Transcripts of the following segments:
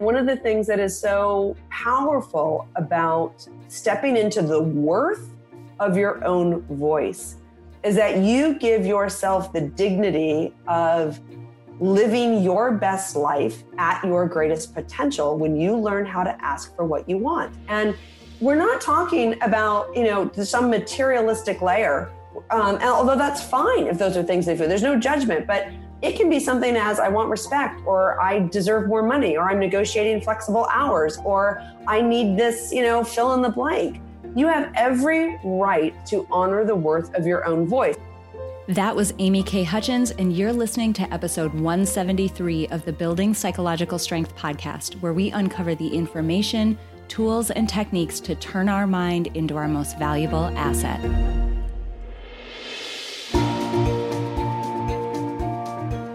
One of the things that is so powerful about stepping into the worth of your own voice is that you give yourself the dignity of living your best life at your greatest potential when you learn how to ask for what you want. And we're not talking about, you know, some materialistic layer. Um, although that's fine if those are things they feel. There's no judgment, but it can be something as I want respect, or I deserve more money, or I'm negotiating flexible hours, or I need this, you know, fill in the blank. You have every right to honor the worth of your own voice. That was Amy K. Hutchens, and you're listening to episode 173 of the Building Psychological Strength podcast, where we uncover the information, tools, and techniques to turn our mind into our most valuable asset.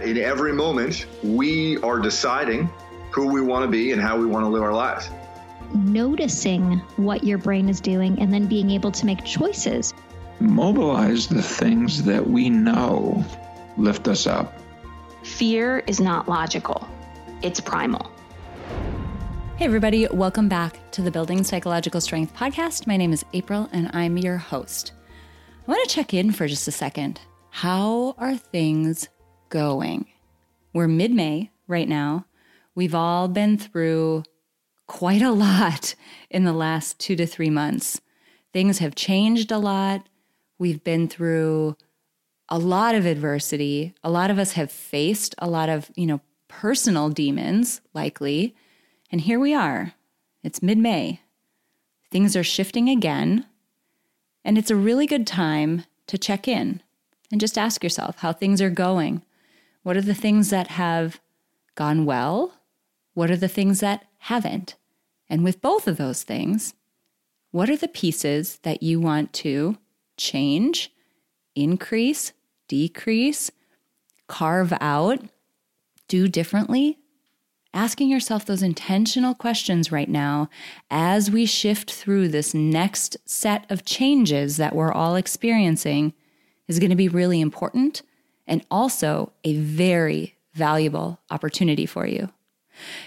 In every moment, we are deciding who we want to be and how we want to live our lives. Noticing what your brain is doing and then being able to make choices. Mobilize the things that we know lift us up. Fear is not logical, it's primal. Hey, everybody, welcome back to the Building Psychological Strength podcast. My name is April, and I'm your host. I want to check in for just a second. How are things going? We're mid May right now. We've all been through quite a lot in the last two to three months. Things have changed a lot. We've been through a lot of adversity. A lot of us have faced a lot of, you know, personal demons, likely. And here we are. It's mid May. Things are shifting again. And it's a really good time to check in and just ask yourself how things are going. What are the things that have gone well? What are the things that haven't? And with both of those things, what are the pieces that you want to change, increase, decrease, carve out, do differently asking yourself those intentional questions right now as we shift through this next set of changes that we're all experiencing is going to be really important and also a very valuable opportunity for you.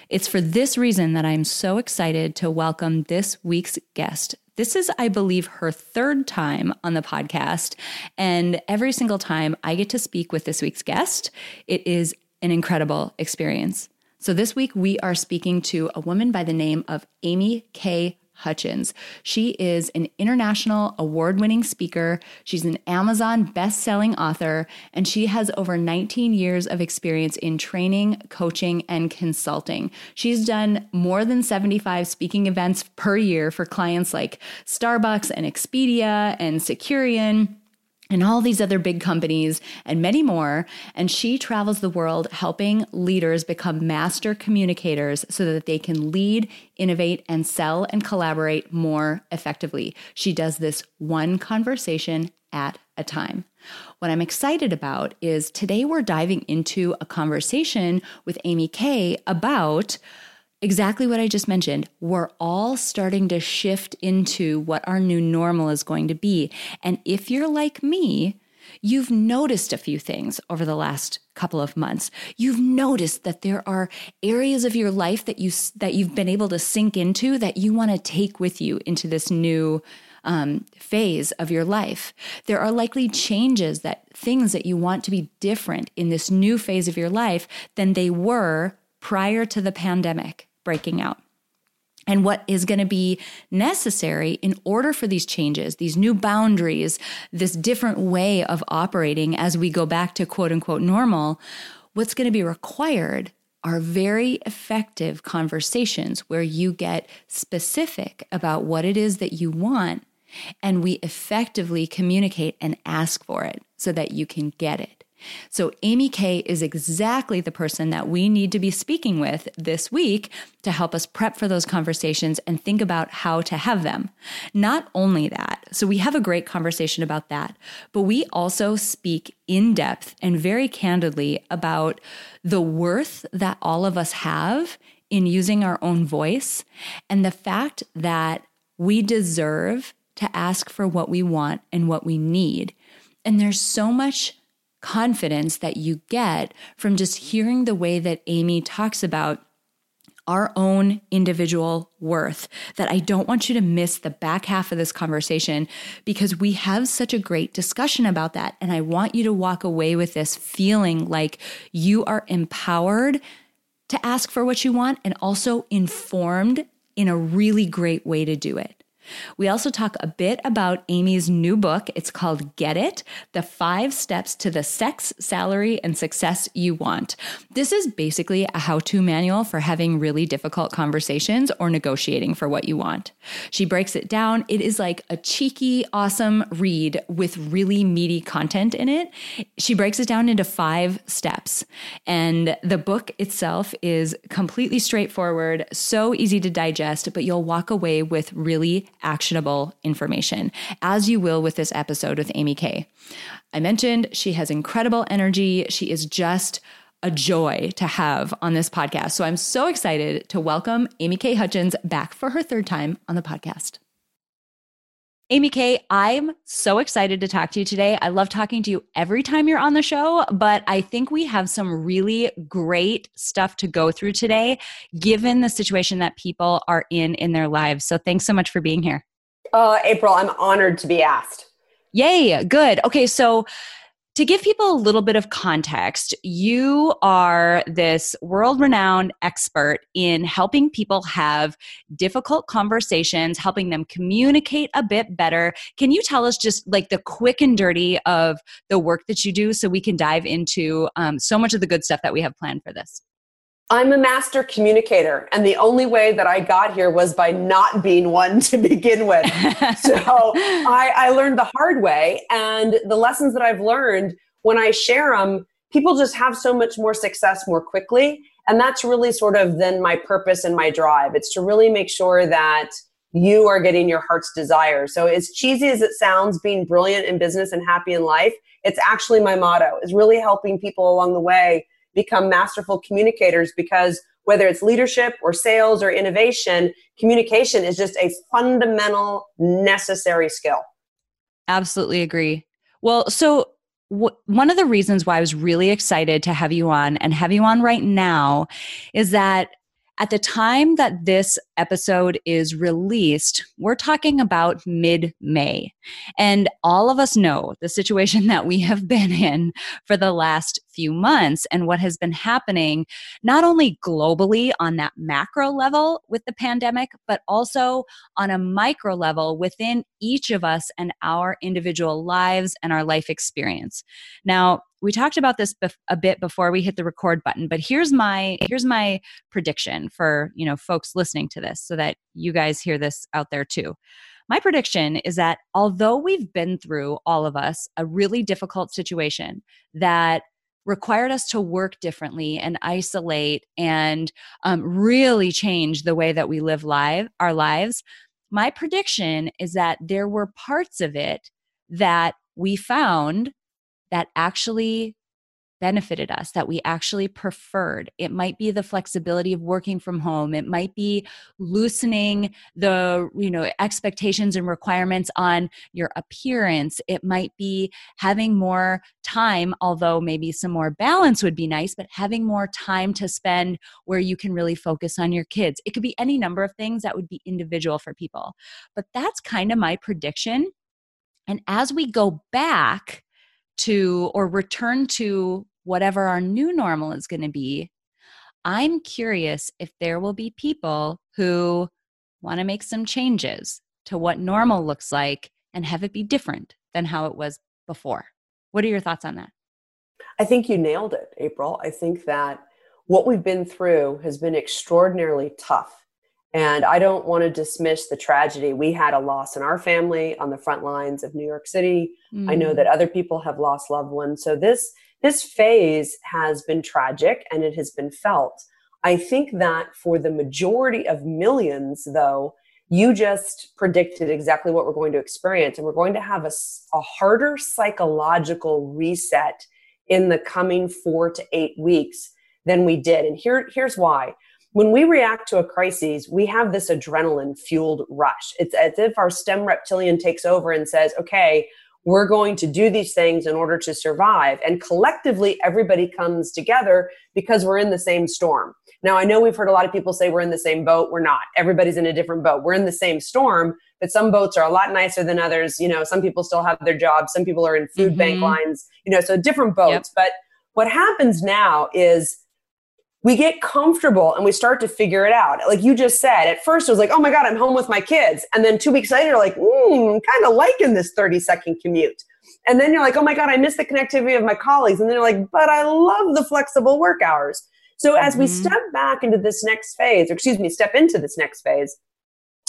It's for this reason that I'm so excited to welcome this week's guest. This is, I believe, her third time on the podcast. And every single time I get to speak with this week's guest, it is an incredible experience. So this week we are speaking to a woman by the name of Amy K. Hutchens. She is an international award winning speaker. She's an Amazon best selling author, and she has over 19 years of experience in training, coaching, and consulting. She's done more than 75 speaking events per year for clients like Starbucks and Expedia and Securian and all these other big companies and many more. And she travels the world helping leaders become master communicators so that they can lead, innovate, and sell and collaborate more effectively. She does this one conversation at a time. What I'm excited about is today we're diving into a conversation with Amy K about exactly what I just mentioned. We're all starting to shift into what our new normal is going to be. And if you're like me, You've noticed a few things over the last couple of months. You've noticed that there are areas of your life that you that you've been able to sink into that you want to take with you into this new um, phase of your life. There are likely changes that things that you want to be different in this new phase of your life than they were prior to the pandemic breaking out and what is going to be necessary in order for these changes, these new boundaries, this different way of operating as we go back to quote unquote normal, what's going to be required are very effective conversations where you get specific about what it is that you want and we effectively communicate and ask for it so that you can get it. So, Amy K is exactly the person that we need to be speaking with this week to help us prep for those conversations and think about how to have them. Not only that, so we have a great conversation about that, but we also speak in depth and very candidly about the worth that all of us have in using our own voice and the fact that we deserve to ask for what we want and what we need. And there's so much confidence that you get from just hearing the way that Amy talks about our own individual worth. That I don't want you to miss the back half of this conversation because we have such a great discussion about that. And I want you to walk away with this feeling like you are empowered to ask for what you want and also informed in a really great way to do it. We also talk a bit about Amy's new book. It's called Get It The Five Steps to the Sex, Salary, and Success You Want. This is basically a how to manual for having really difficult conversations or negotiating for what you want. She breaks it down. It is like a cheeky, awesome read with really meaty content in it. She breaks it down into five steps. And the book itself is completely straightforward, so easy to digest, but you'll walk away with really actionable information, as you will with this episode with Amy K. I mentioned she has incredible energy. She is just a joy to have on this podcast. So I'm so excited to welcome Amy K Hutchens back for her third time on the podcast. Amy K, I'm so excited to talk to you today. I love talking to you every time you're on the show, but I think we have some really great stuff to go through today, given the situation that people are in in their lives. So thanks so much for being here. Uh, April, I'm honored to be asked. Yay, good. Okay, so to give people a little bit of context, you are this world renowned expert in helping people have difficult conversations, helping them communicate a bit better. Can you tell us just like the quick and dirty of the work that you do so we can dive into um, so much of the good stuff that we have planned for this? I'm a master communicator, and the only way that I got here was by not being one to begin with. so I, I, learned the hard way, and the lessons that I've learned when I share them, people just have so much more success more quickly. And that's really sort of then my purpose and my drive. It's to really make sure that you are getting your heart's desire. So as cheesy as it sounds, being brilliant in business and happy in life, it's actually my motto. Is really helping people along the way become masterful communicators because whether it's leadership or sales or innovation, communication is just a fundamental necessary skill. Absolutely agree. Well, so w- one of the reasons why I was really excited to have you on and have you on right now is that at the time that this episode is released, we're talking about mid May. And all of us know the situation that we have been in for the last few months and what has been happening, not only globally on that macro level with the pandemic, but also on a micro level within each of us and our individual lives and our life experience. Now, we talked about this bef- a bit before we hit the record button but here's my here's my prediction for you know folks listening to this so that you guys hear this out there too. My prediction is that although we've been through all of us a really difficult situation that required us to work differently and isolate and um, really change the way that we live live our lives my prediction is that there were parts of it that we found that actually benefited us that we actually preferred. It might be the flexibility of working from home. It might be loosening the you know expectations and requirements on your appearance. It might be having more time although maybe some more balance would be nice but having more time to spend where you can really focus on your kids. It could be any number of things that would be individual for people. But that's kind of my prediction. And as we go back to or return to whatever our new normal is going to be, I'm curious if there will be people who want to make some changes to what normal looks like and have it be different than how it was before. What are your thoughts on that? I think you nailed it, April. I think that what we've been through has been extraordinarily tough. And I don't want to dismiss the tragedy. We had a loss in our family on the front lines of New York City. Mm. I know mm. that other people have lost loved ones. So this this phase has been tragic and it has been felt. I think that for the majority of millions, though, you just predicted exactly what we're going to experience. And we're going to have a, a harder psychological reset in the coming four to eight weeks than we did. And here, here's why. When we react to a crisis, we have this adrenaline fueled rush. It's as if our stem reptilian takes over and says, okay, we're going to do these things in order to survive. And collectively, everybody comes together because we're in the same storm. Now, I know we've heard a lot of people say we're in the same boat. We're not. Everybody's in a different boat. We're in the same storm, but some boats are a lot nicer than others. You know, some people still have their jobs. Some people are in food mm-hmm. bank lines, you know, so different boats. Yep. But what happens now is we get comfortable and we start to figure it out. Like you just said, at first it was like, oh my God, I'm home with my kids. And then two weeks later, like, mm, I'm kind of liking this 30 second commute. And then you're like, oh my God, I miss the connectivity of my colleagues. And then you're like, but I love the flexible work hours. So as mm-hmm. we step back into this next phase, or excuse me, step into this next phase,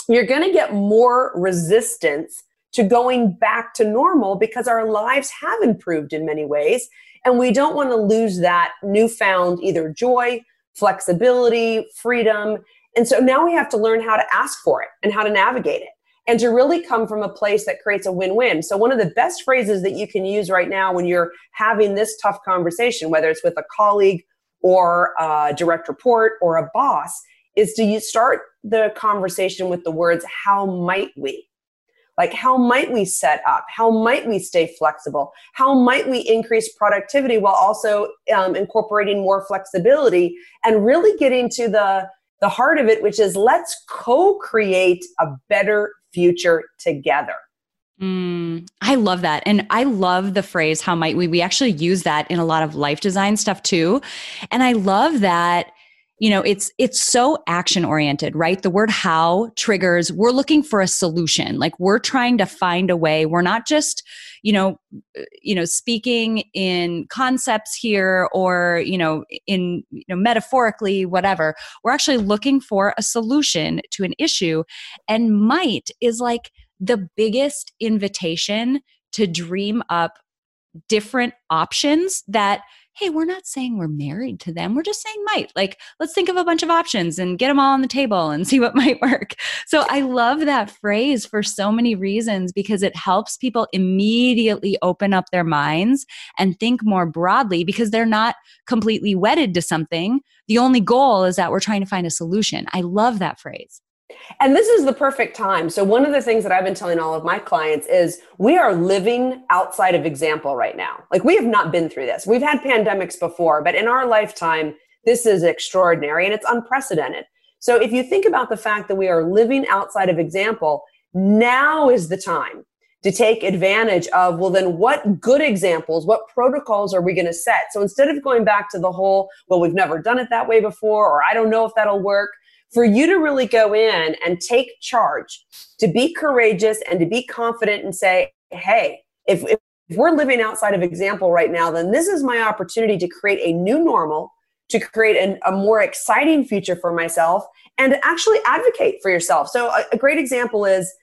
you're going to get more resistance to going back to normal because our lives have improved in many ways. And we don't want to lose that newfound either joy, flexibility, freedom. And so now we have to learn how to ask for it and how to navigate it and to really come from a place that creates a win win. So, one of the best phrases that you can use right now when you're having this tough conversation, whether it's with a colleague or a direct report or a boss is to start the conversation with the words, how might we? Like, how might we set up? How might we stay flexible? How might we increase productivity while also um, incorporating more flexibility and really getting to the, the heart of it, which is let's co create a better future together. Mm, I love that. And I love the phrase, how might we? We actually use that in a lot of life design stuff too. And I love that you know it's it's so action oriented right? The word how triggers we're looking for a solution. Like we're trying to find a way. We're not just you know you know speaking in concepts here or you know in you know metaphorically whatever. We're actually looking for a solution to an issue. And might is like the biggest invitation to dream up different options that hey we're not saying we're married to them we're just saying might like let's think of a bunch of options and get them all on the table and see what might work so i love that phrase for so many reasons because it helps people immediately open up their minds and think more broadly because they're not completely wedded to something. The only goal is that we're trying to find a solution. I love that phrase and this is the perfect time. So, one of the things that I've been telling all of my clients is we are living outside of example right now. Like, we have not been through this. We've had pandemics before, but in our lifetime, this is extraordinary and it's unprecedented. So, if you think about the fact that we are living outside of example, now is the time to take advantage of, well, then what good examples, what protocols are we going to set? So, instead of going back to the whole, well, we've never done it that way before, or I don't know if that'll work for you to really go in and take charge, to be courageous and to be confident and say, hey, if, if we're living outside of example right now, then this is my opportunity to create a new normal, to create an, a more exciting future for myself, and to actually advocate for yourself. So, a, a great example is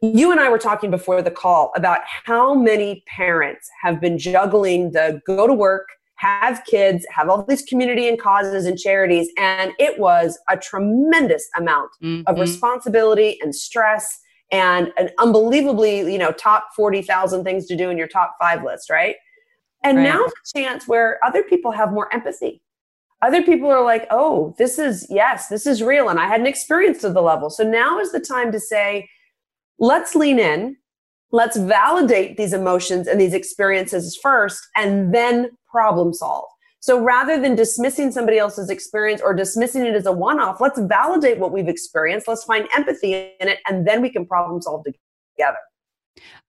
you and I were talking before the call about how many parents have been juggling the go to work, have kids, have all these community and causes and charities. And it was a tremendous amount mm-hmm. of responsibility and stress and an unbelievably, you know, top 40,000 things to do in your top five list, right? And right. now's a chance where other people have more empathy. Other people are like, oh, this is, yes, this is real. And I had an experience to the level. So now is the time to say, let's lean in. Let's validate these emotions and these experiences first, and then problem solve. So rather than dismissing somebody else's experience or dismissing it as a one off, let's validate what we've experienced. Let's find empathy in it, and then we can problem solve together.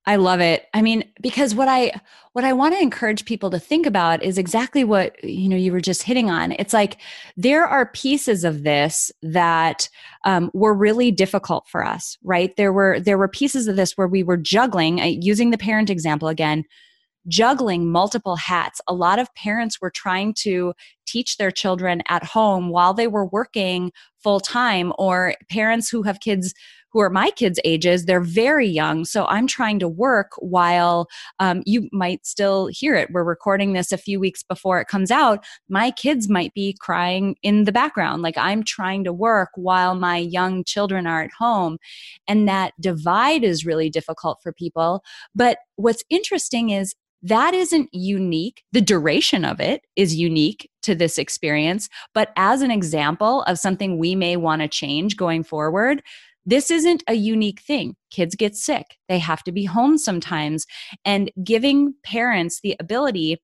I love it. I mean, because what I what I want to encourage people to think about is exactly what you know you were just hitting on. It's like there are pieces of this that um, were really difficult for us, right? There were there were pieces of this where we were juggling. Uh, using the parent example again, juggling multiple hats. A lot of parents were trying to teach their children at home while they were working full time, or parents who have kids who are my kids' ages, they're very young. So I'm trying to work while um, you might still hear it. We're recording this a few weeks before it comes out. My kids might be crying in the background. Like I'm trying to work while my young children are at home. And that divide is really difficult for people. But what's interesting is that isn't unique. The duration of it is unique to this experience. But as an example of something we may want to change going forward, this isn't a unique thing. Kids get sick, they have to be home sometimes. And giving parents the ability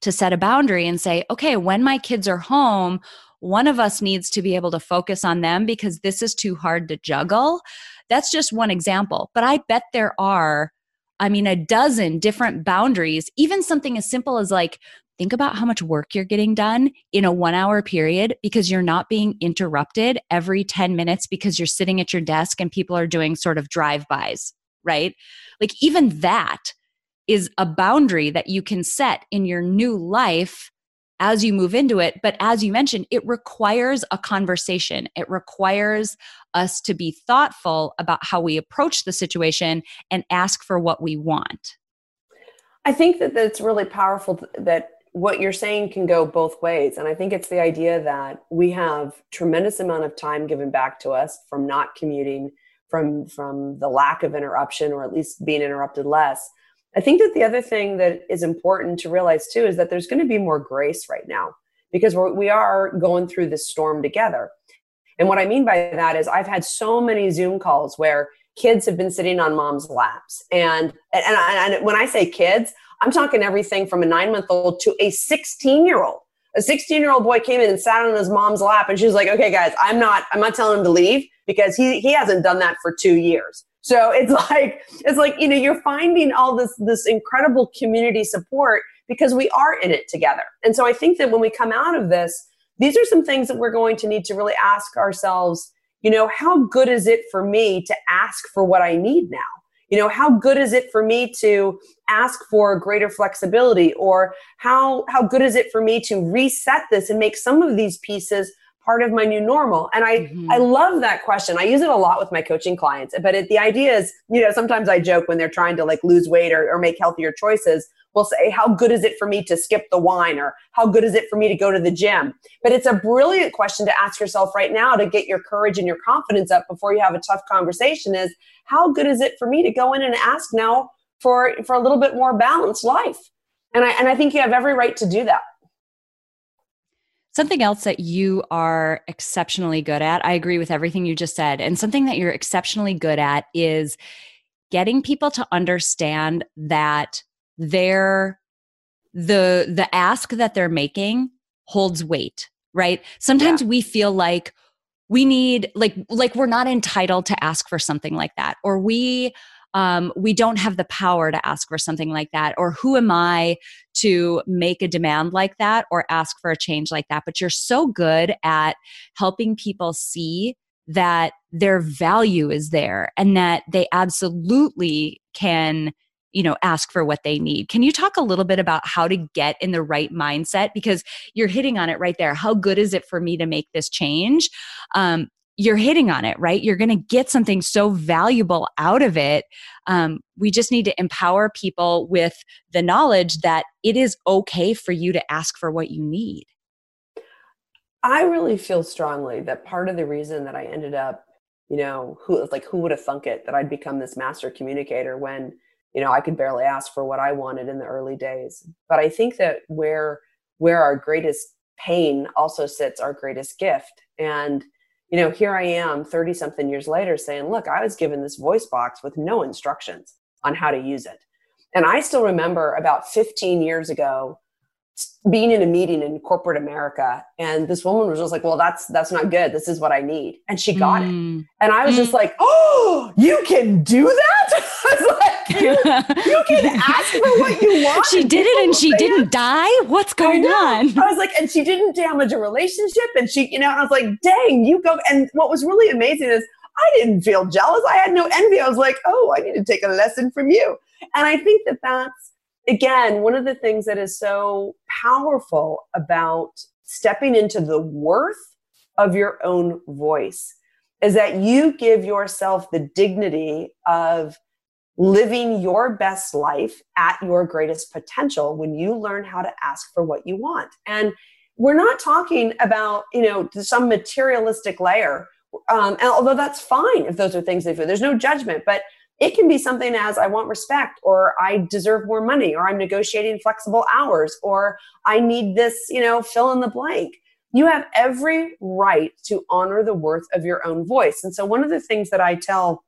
to set a boundary and say, okay, when my kids are home, one of us needs to be able to focus on them because this is too hard to juggle. That's just one example. But I bet there are I mean, a dozen different boundaries, even something as simple as like, think about how much work you're getting done in a one hour period because you're not being interrupted every 10 minutes because you're sitting at your desk and people are doing sort of drive bys, right? Like, even that is a boundary that you can set in your new life as you move into it. But as you mentioned, it requires a conversation. It requires us to be thoughtful about how we approach the situation and ask for what we want. I think that that's really powerful that what you're saying can go both ways and i think it's the idea that we have tremendous amount of time given back to us from not commuting from from the lack of interruption or at least being interrupted less I think that the other thing that is important to realize too is that there's going to be more grace right now because we're, we are going through this storm together. And what I mean by that is I've had so many Zoom calls where kids have been sitting on mom's laps. And, and, and, and when I say kids, I'm talking everything from a nine month old to a 16 year old. A 16 year old boy came in and sat on his mom's lap and she was like, okay, guys, I'm not, I'm not telling him to leave because he, he hasn't done that for two years. So it's like it's like you know you're finding all this this incredible community support because we are in it together. And so I think that when we come out of this, these are some things that we're going to need to really ask ourselves, you know, how good is it for me to ask for what I need now? You know, how good is it for me to ask for greater flexibility or how how good is it for me to reset this and make some of these pieces part of my new normal? And I, mm-hmm. I love that question. I use it a lot with my coaching clients, but it, the idea is, you know, sometimes I joke when they're trying to like lose weight or, or make healthier choices. We'll say, how good is it for me to skip the wine or how good is it for me to go to the gym? But it's a brilliant question to ask yourself right now to get your courage and your confidence up before you have a tough conversation is how good is it for me to go in and ask now for, for a little bit more balanced life? And I, and I think you have every right to do that. Something else that you are exceptionally good at, I agree with everything you just said. And something that you're exceptionally good at is getting people to understand that their the the ask that they're making holds weight, right? Sometimes yeah. we feel like we need like like we're not entitled to ask for something like that or we um, we don't have the power to ask for something like that or who am i to make a demand like that or ask for a change like that? But you're so good at helping people see that their value is there and that they absolutely can you know ask for what they need. Can you talk a little bit about how to get in the right mindset? Because you're hitting on it right there. How good is it for me to make this change? Um, you're hitting on it, right? You're going to get something so valuable out of it. Um, we just need to empower people with the knowledge that it is okay for you to ask for what you need. I really feel strongly that part of the reason that I ended up, you know, who like who would have thunk it that I'd become this master communicator when, you know, I could barely ask for what I wanted in the early days. But I think that where where our greatest pain also sits our greatest gift. And you know, here I am 30 something years later saying, look, I was given this voice box with no instructions on how to use it. And I still remember about 15 years ago being in a meeting in corporate America and this woman was just like, well, that's, that's not good. This is what I need. And she got mm. it. And I was mm. just like, oh, you can do that. I was like, you, you, can ask for what you want. She did it and she didn't die. What's going I on? I was like, and she didn't damage a relationship. And she, you know, and I was like, dang, you go. And what was really amazing is I didn't feel jealous. I had no envy. I was like, oh, I need to take a lesson from you. And I think that that's again, one of the things that is so powerful about stepping into the worth of your own voice is that you give yourself the dignity of living your best life at your greatest potential when you learn how to ask for what you want. And we're not talking about, you know, some materialistic layer. Um, and although that's fine if those are things they feel, there's no judgment, but it can be something as I want respect, or I deserve more money, or I'm negotiating flexible hours, or I need this, you know, fill in the blank. You have every right to honor the worth of your own voice. And so, one of the things that I tell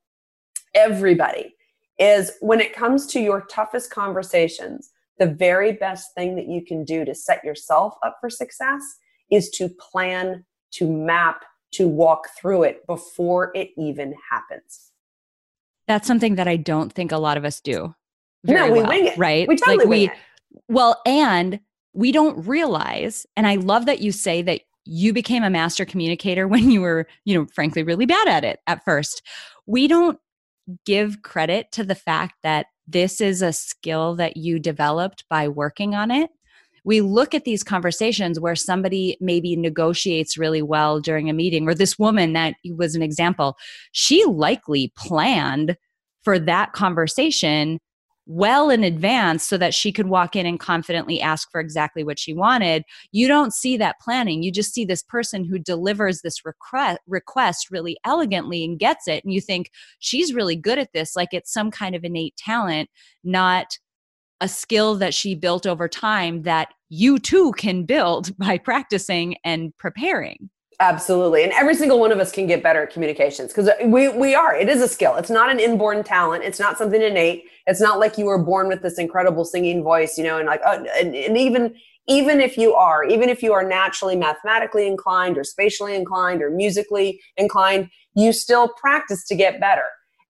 everybody is when it comes to your toughest conversations, the very best thing that you can do to set yourself up for success is to plan, to map, to walk through it before it even happens. That's something that I don't think a lot of us do. no, we well, wing it. Right? We totally like wing we, it. Well, and we don't realize, and I love that you say that you became a master communicator when you were, you know, frankly, really bad at it at first. We don't give credit to the fact that this is a skill that you developed by working on it. We look at these conversations where somebody maybe negotiates really well during a meeting, or this woman that was an example, she likely planned for that conversation well in advance so that she could walk in and confidently ask for exactly what she wanted. You don't see that planning. You just see this person who delivers this request, request really elegantly and gets it. And you think she's really good at this, like it's some kind of innate talent, not a skill that she built over time that you too can build by practicing and preparing. Absolutely. And every single one of us can get better at communications because uh, we, we are. It is a skill. It's not an inborn talent. It's not something innate. It's not like you were born with this incredible singing voice, you know, and like, oh, and, and even, even if you are, even if you are naturally mathematically inclined or spatially inclined or musically inclined, you still practice to get better.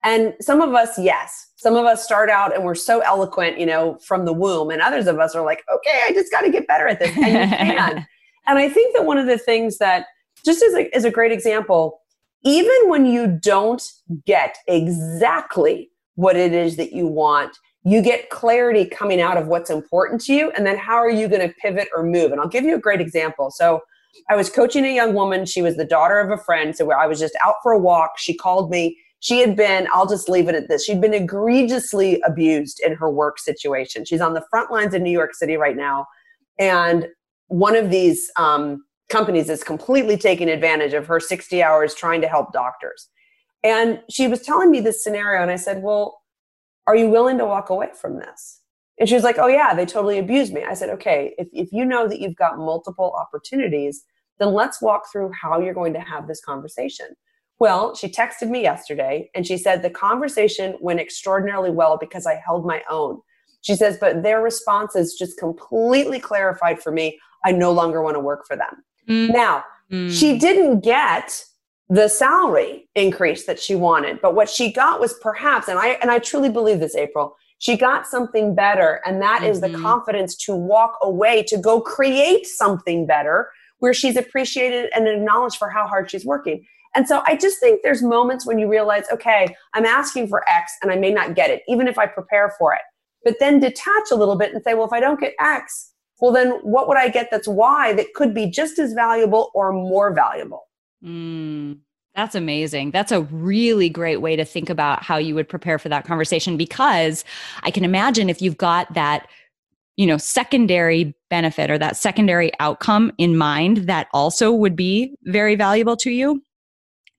And some of us, yes, some of us start out and we're so eloquent, you know, from the womb. And others of us are like, okay, I just got to get better at this. And you can. and I think that one of the things that just as a, as a great example, even when you don't get exactly what it is that you want, you get clarity coming out of what's important to you. And then how are you going to pivot or move? And I'll give you a great example. So I was coaching a young woman. She was the daughter of a friend. So I was just out for a walk. She called me. She had been, I'll just leave it at this. She'd been egregiously abused in her work situation. She's on the front lines in New York City right now. And one of these um, companies is completely taking advantage of her 60 hours trying to help doctors. And she was telling me this scenario, and I said, Well, are you willing to walk away from this? And she was like, Oh, yeah, they totally abused me. I said, Okay, if, if you know that you've got multiple opportunities, then let's walk through how you're going to have this conversation. Well, she texted me yesterday and she said the conversation went extraordinarily well because I held my own. She says, but their responses just completely clarified for me I no longer want to work for them. Mm. Now, she didn't get the salary increase that she wanted, but what she got was perhaps, and I and I truly believe this, April, she got something better, and that mm-hmm. is the mm-hmm. confidence to walk away to go create something better where she's appreciated and acknowledged for how hard she's working. And so I just think there's moments when you realize, okay, I'm asking for X and I may not get it, even if I prepare for it. But then detach a little bit and say, well, if I don't get X, well, then what would I get that's why that could be just as valuable or more valuable? Mm, that's amazing. That's a really great way to think about how you would prepare for that conversation because I can imagine if you've got that you know secondary benefit or that secondary outcome in mind that also would be very valuable to you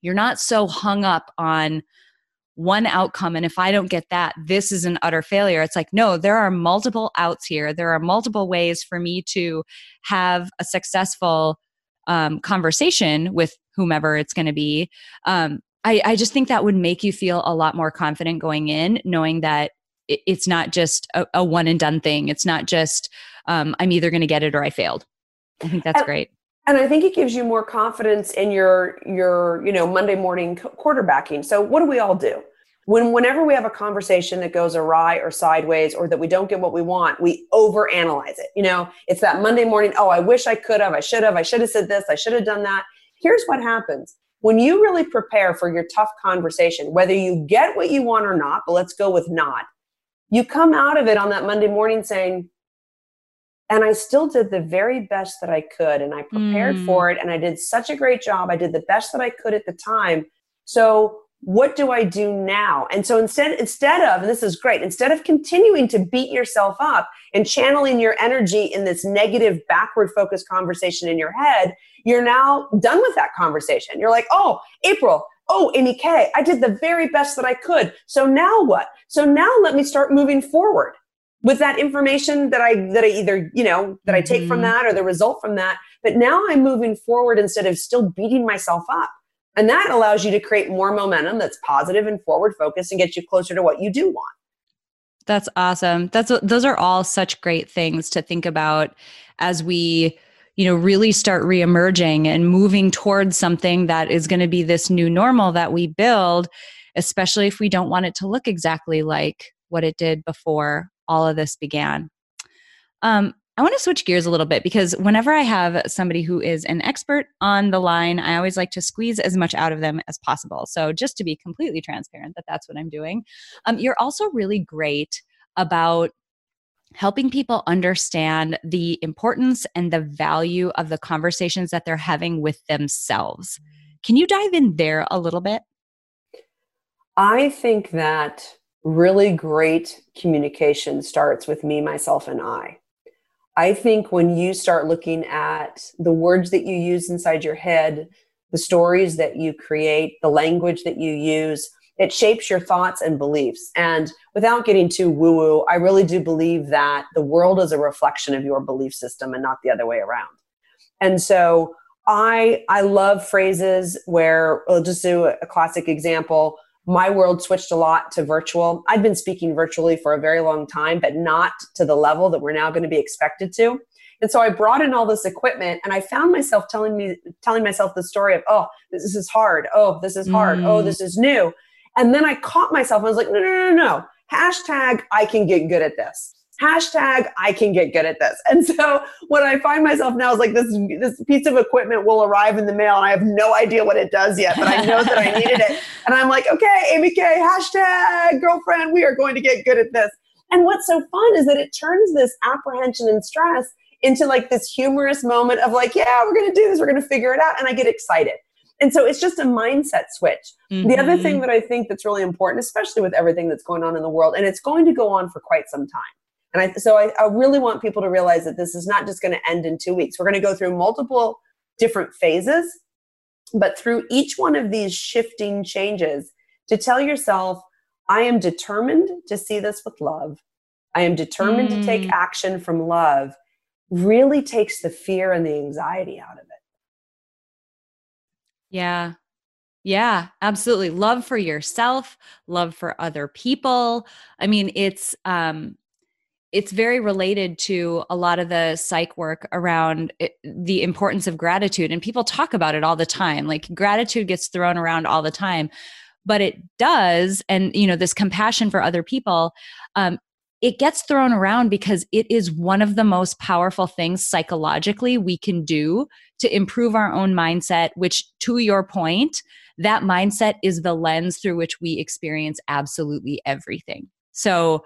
you're not so hung up on one outcome and if i don't get that this is an utter failure. It's like no there are multiple outs here. There are multiple ways for me to have a successful um, conversation with whomever it's going to be. Um, I, I just think that would make you feel a lot more confident going in knowing that it, it's not just a, a, one and done thing. It's not just um, i'm either going to get it or i failed. I think that's and, great and I think it gives you more confidence in your your you know Monday morning quarterbacking. So what do we all do? When whenever we have a conversation that goes awry or sideways or that we don't get what we want, we overanalyze it. You know, it's that Monday morning, oh, I wish I could have, I should have, I should have said this, I should have done that. Here's what happens. When you really prepare for your tough conversation, whether you get what you want or not, but let's go with not, you come out of it on that Monday morning saying, and I still did the very best that I could and I prepared mm. for it and I did such a great job. I did the best that I could at the time. So what do I do now? And so instead, instead of, and this is great, instead of continuing to beat yourself up and channeling your energy in this negative, backward focused conversation in your head, you're now done with that conversation. You're like, oh, April, oh, Amy K, I did the very best that I could. So now what? So now let me start moving forward with that information that I that I either, you know, that I take mm-hmm. from that or the result from that. But now I'm moving forward instead of still beating myself up. And that allows you to create more momentum that's positive and forward focused and gets you closer to what you do want. That's awesome. That's those are all such great things to think about as we you know really start reemerging and moving towards something that is going to be this new normal that we build especially if we don't want it to look exactly like what it did before all of this began um, I want to switch gears a little bit because whenever I have somebody who is an expert on the line, I always like to squeeze as much out of them as possible. So, just to be completely transparent, that that's what I'm doing. Um, you're also really great about helping people understand the importance and the value of the conversations that they're having with themselves. Can you dive in there a little bit? I think that really great communication starts with me, myself, and I. I think when you start looking at the words that you use inside your head, the stories that you create, the language that you use, it shapes your thoughts and beliefs. And without getting too woo woo, I really do believe that the world is a reflection of your belief system and not the other way around. And so I I love phrases where I'll just do a classic example my world switched a lot to virtual. I'd been speaking virtually for a very long time, but not to the level that we're now going to be expected to. And so I brought in all this equipment and I found myself telling me telling myself the story of, oh, this is hard. Oh, this is hard. Oh, mm. Oh, this is new. And then I caught myself. I was like, no, no, no, no. Hashtag I can get good at this hashtag I can get good at this. And so what I find myself now is like this this piece of equipment will arrive in the mail and I have no idea what it does yet, but I know that I needed it. And I'm like, okay, Amy K, hashtag girlfriend, we are going to get good at this. And what's so fun is that it turns this apprehension and stress into like this humorous moment of like, yeah, we're going to do this, we're going to figure it out. And I get excited. And so it's just a mindset switch. Mm-hmm. The other thing mm-hmm. that I think that's really important, especially with everything that's going on in the world, and it's going to go on for quite some time, and I, so I, I really want people to realize that this is not just going to end in two weeks. We're going to go through multiple different phases, but through each one of these shifting changes, to tell yourself, I am determined to see this with love. I am determined mm. to take mm. action from love, really takes the fear and the anxiety out of it. Yeah. Yeah, absolutely. Love for yourself, love for other people. I mean, it's um it's very related to a lot of the psych work around it, the importance of gratitude and people talk about it all the time like gratitude gets thrown around all the time but it does and you know this compassion for other people um, it gets thrown around because it is one of the most powerful things psychologically we can do to improve our own mindset which to your point that mindset is the lens through which we experience absolutely everything. So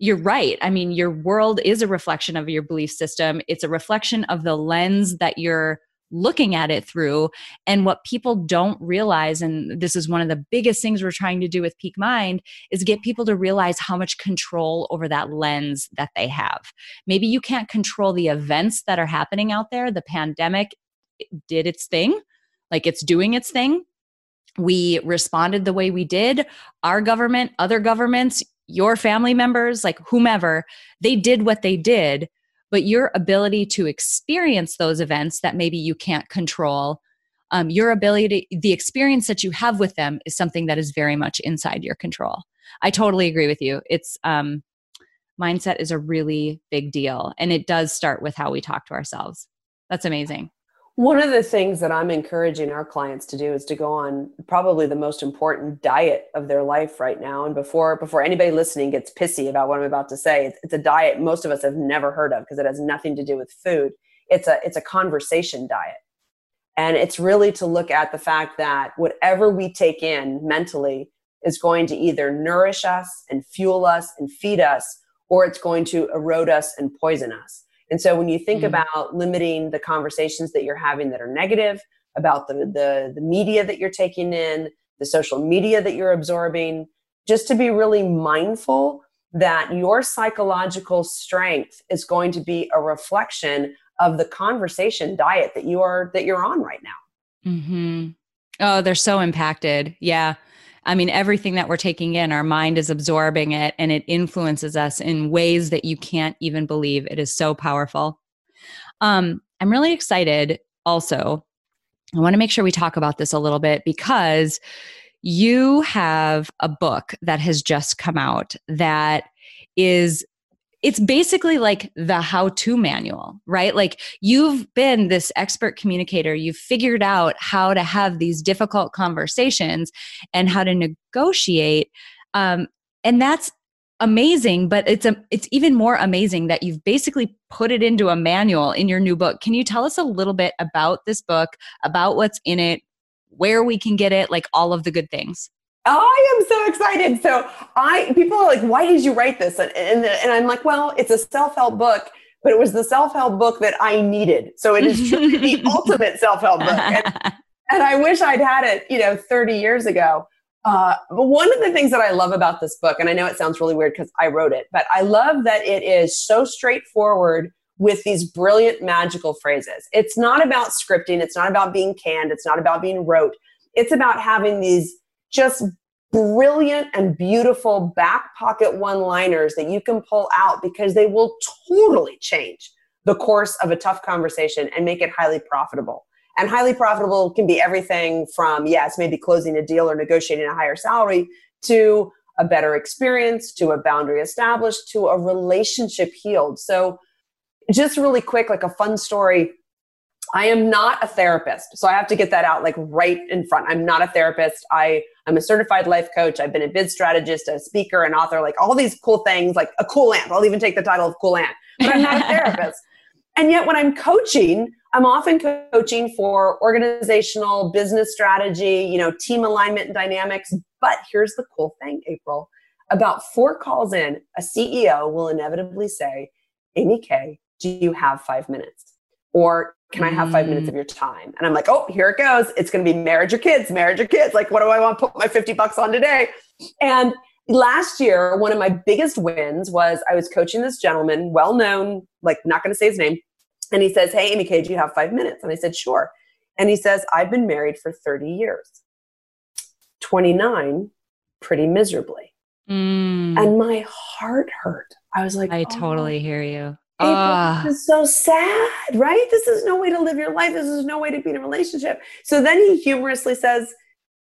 you're right. I mean, your world is a reflection of your belief system. It's a reflection of the lens that you're looking at it through. And what people don't realize, and this is one of the biggest things we're trying to do with Peak Mind, is get people to realize how much control over that lens that they have. Maybe you can't control the events that are happening out there. The pandemic did its thing, like it's doing its thing. We responded the way we did. Our government, other governments, your family members, like whomever, they did what they did, but your ability to experience those events that maybe you can't control, um, your ability, the experience that you have with them is something that is very much inside your control. I totally agree with you. It's um, mindset is a really big deal, and it does start with how we talk to ourselves. That's amazing. One of the things that I'm encouraging our clients to do is to go on probably the most important diet of their life right now. And before before anybody listening gets pissy about what I'm about to say, it's, it's a diet most of us have never heard of because it has nothing to do with food. It's a it's a conversation diet. And it's really to look at the fact that whatever we take in mentally is going to either nourish us and fuel us and feed us, or it's going to erode us and poison us. And so when you think mm. about limiting the conversations that you're having that are negative, about the, the, the media that you're taking in, the social media that you're absorbing, just to be really mindful that your psychological strength is going to be a reflection of the conversation diet that you are that you're on right now. Mm-hmm. Oh, they're so impacted. Yeah. I mean, everything that we're taking in, our mind is absorbing it and it influences us in ways that you can't even believe. It is so powerful. Um, I'm really excited also. I want to make sure we talk about this a little bit because you have a book that has just come out that is it's basically like the how to manual, right? Like you've been this expert communicator, you've figured out how to have these difficult conversations and how to negotiate. Um, and that's amazing, but it's a, it's even more amazing that you've basically put it into a manual in your new book. Can you tell us a little bit about this book, about what's in it, where we can get it, like all of the good things? I am so excited. So I people are like, why did you write this? And, and, and I'm like, well, it's a self-help book, but it was the self-help book that I needed. So it is truly the ultimate self-help book. And, and, I wish I'd had it, you know, 30 years ago. Uh, but one of the things that I love about this book, and I know it sounds really weird because I wrote it, but I love that it is so straightforward with these brilliant magical phrases. It's not about scripting. It's not about being canned. It's not about being rote. It's about having these just brilliant and beautiful back pocket one liners that you can pull out because they will totally change the course of a tough conversation and make it highly profitable. And highly profitable can be everything from, yes, maybe closing a deal or negotiating a higher salary to a better experience, to a boundary established, to a relationship healed. So, just really quick, like a fun story I am not a therapist. So I have to get that out like right in front. I'm not a therapist. I I'm a certified life coach. I've been a bid strategist, a speaker, an author, like all these cool things, like a cool aunt. I'll even take the title of cool aunt, but I'm not a therapist. And yet when I'm coaching, I'm often coaching for organizational business strategy, you know, team alignment and dynamics. But here's the cool thing, April. About four calls in, a CEO will inevitably say, Amy K, do you have five minutes? Or can I have five minutes of mm. your time? And I'm like, oh, here it goes. It's going to be marriage or kids, marriage or kids. Like, what do I want to put my 50 bucks on today? And last year, one of my biggest wins was I was coaching this gentleman, well known, like, not going to say his name. And he says, hey, Amy K, do you have five minutes? And I said, sure. And he says, I've been married for 30 years, 29 pretty miserably. Mm. And my heart hurt. I was like, I oh. totally hear you. Uh, this is so sad, right? This is no way to live your life. This is no way to be in a relationship. So then he humorously says,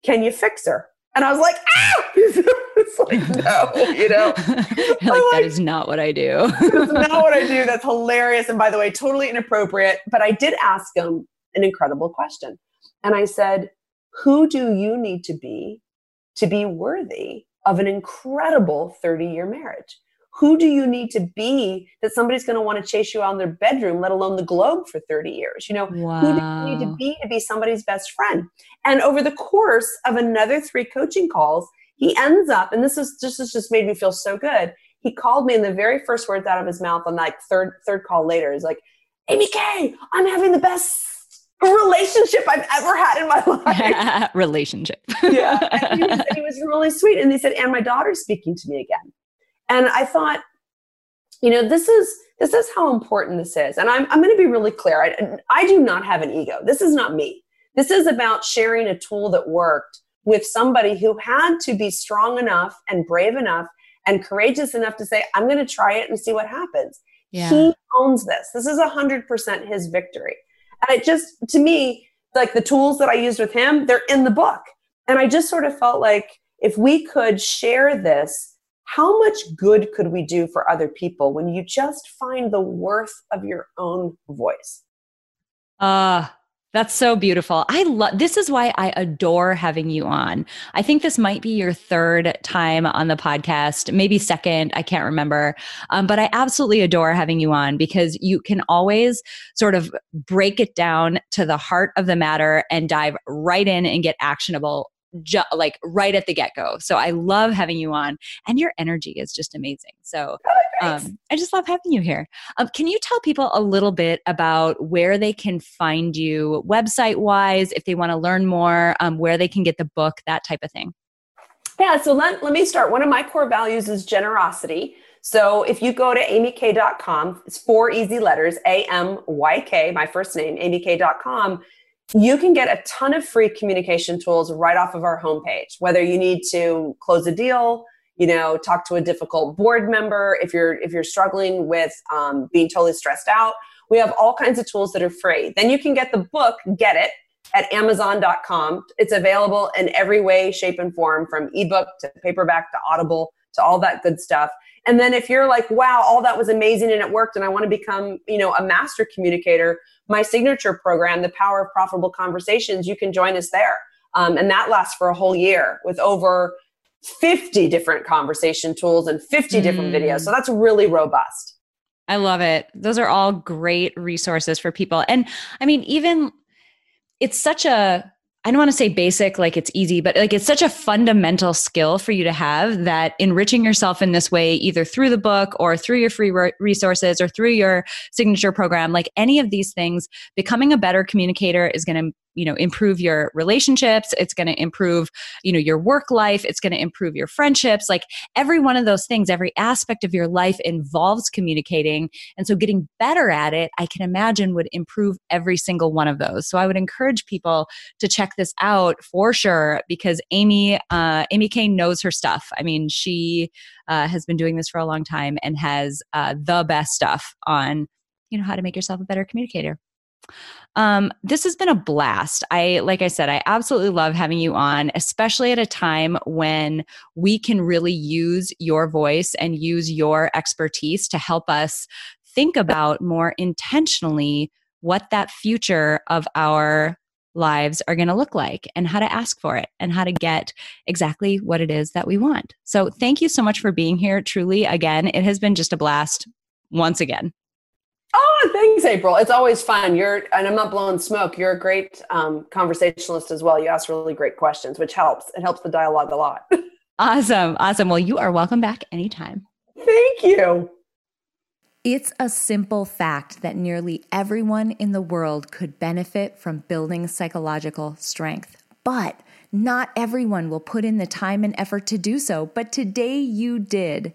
Can you fix her? And I was like, ah! it's like, no, you know? like, that like, is not what I do. that's not what I do. That's hilarious. And by the way, totally inappropriate. But I did ask him an incredible question. And I said, Who do you need to be to be worthy of an incredible 30 year marriage? Who do you need to be that somebody's going to want to chase you out in their bedroom, let alone the globe for 30 years? You know, wow. who do you need to be to be somebody's best friend? And over the course of another three coaching calls, he ends up, and this is just this just made me feel so good. He called me, and the very first words out of his mouth on like third third call later is like, "Amy K, I'm having the best relationship I've ever had in my life." relationship. yeah, and he was, he was really sweet, and they said, "And my daughter's speaking to me again." And I thought, you know, this is this is how important this is. And I'm I'm going to be really clear. I, I do not have an ego. This is not me. This is about sharing a tool that worked with somebody who had to be strong enough and brave enough and courageous enough to say, I'm going to try it and see what happens. Yeah. He owns this. This is 100% his victory. And it just, to me, like the tools that I used with him, they're in the book. And I just sort of felt like if we could share this how much good could we do for other people when you just find the worth of your own voice? Uh, that's so beautiful. I love this is why I adore having you on. I think this might be your third time on the podcast, maybe second, I can't remember. Um, but I absolutely adore having you on because you can always sort of break it down to the heart of the matter and dive right in and get actionable ju- like right at the get go. So I love having you on, and your energy is just amazing. So Oh, um, I just love having you here. Um, can you tell people a little bit about where they can find you, website wise, if they want to learn more, um, where they can get the book, that type of thing? Yeah, so let, let me start. One of my core values is generosity. So if you go to amyk.com, it's four easy letters, A M Y K, my first name, amyk.com, you can get a ton of free communication tools right off of our homepage. Whether you need to close a deal, you know, talk to a difficult board member, if you're if you're struggling with um, being totally stressed out, we have all kinds of tools that are free. Then you can get the book, Get It, at amazon.com. It's available in every way, shape, and form from ebook to paperback to audible to all that good stuff. And then if you're like, wow, all that was amazing and it worked and I want to become, you know, a master communicator, my signature program, The Power of Profitable Conversations, you can join us there. Um, and that lasts for a whole year with over 50 different conversation tools and 50 different Mm. videos. So that's really robust. I love it. Those are all great resources for people. And I mean, even it's such a I don't want to say basic, like it's easy, but like it's such a fundamental skill for you to have that enriching yourself in this way, either through the book or through your free resources or through your signature program, like any of these things, becoming a better communicator is going to you know improve your relationships it's going to improve you know your work life it's going to improve your friendships like every one of those things every aspect of your life involves communicating and so getting better at it i can imagine would improve every single one of those. So i would encourage people to check this out for sure because amy uh, amy kane knows her stuff. I mean she uh, has been doing this for a long time and has uh, the best stuff on you know how to make yourself a better communicator um, this has been a blast. I, like I said, I absolutely love having you on, especially at a time when we can really use your voice and use your expertise to help us think about more intentionally what that future of our lives are going to look like and how to ask for it and how to get exactly what it is that we want. So, thank you so much for being here. Truly, again, it has been just a blast once again. Oh, thanks, April. It's always fun. You're, and I'm not blowing smoke. You're a great um, conversationalist as well. You ask really great questions, which helps. It helps the dialogue a lot. Awesome. Awesome. Well, you are welcome back anytime. Thank you. It's a simple fact that nearly everyone in the world could benefit from building psychological strength, but not everyone will put in the time and effort to do so. But today you did.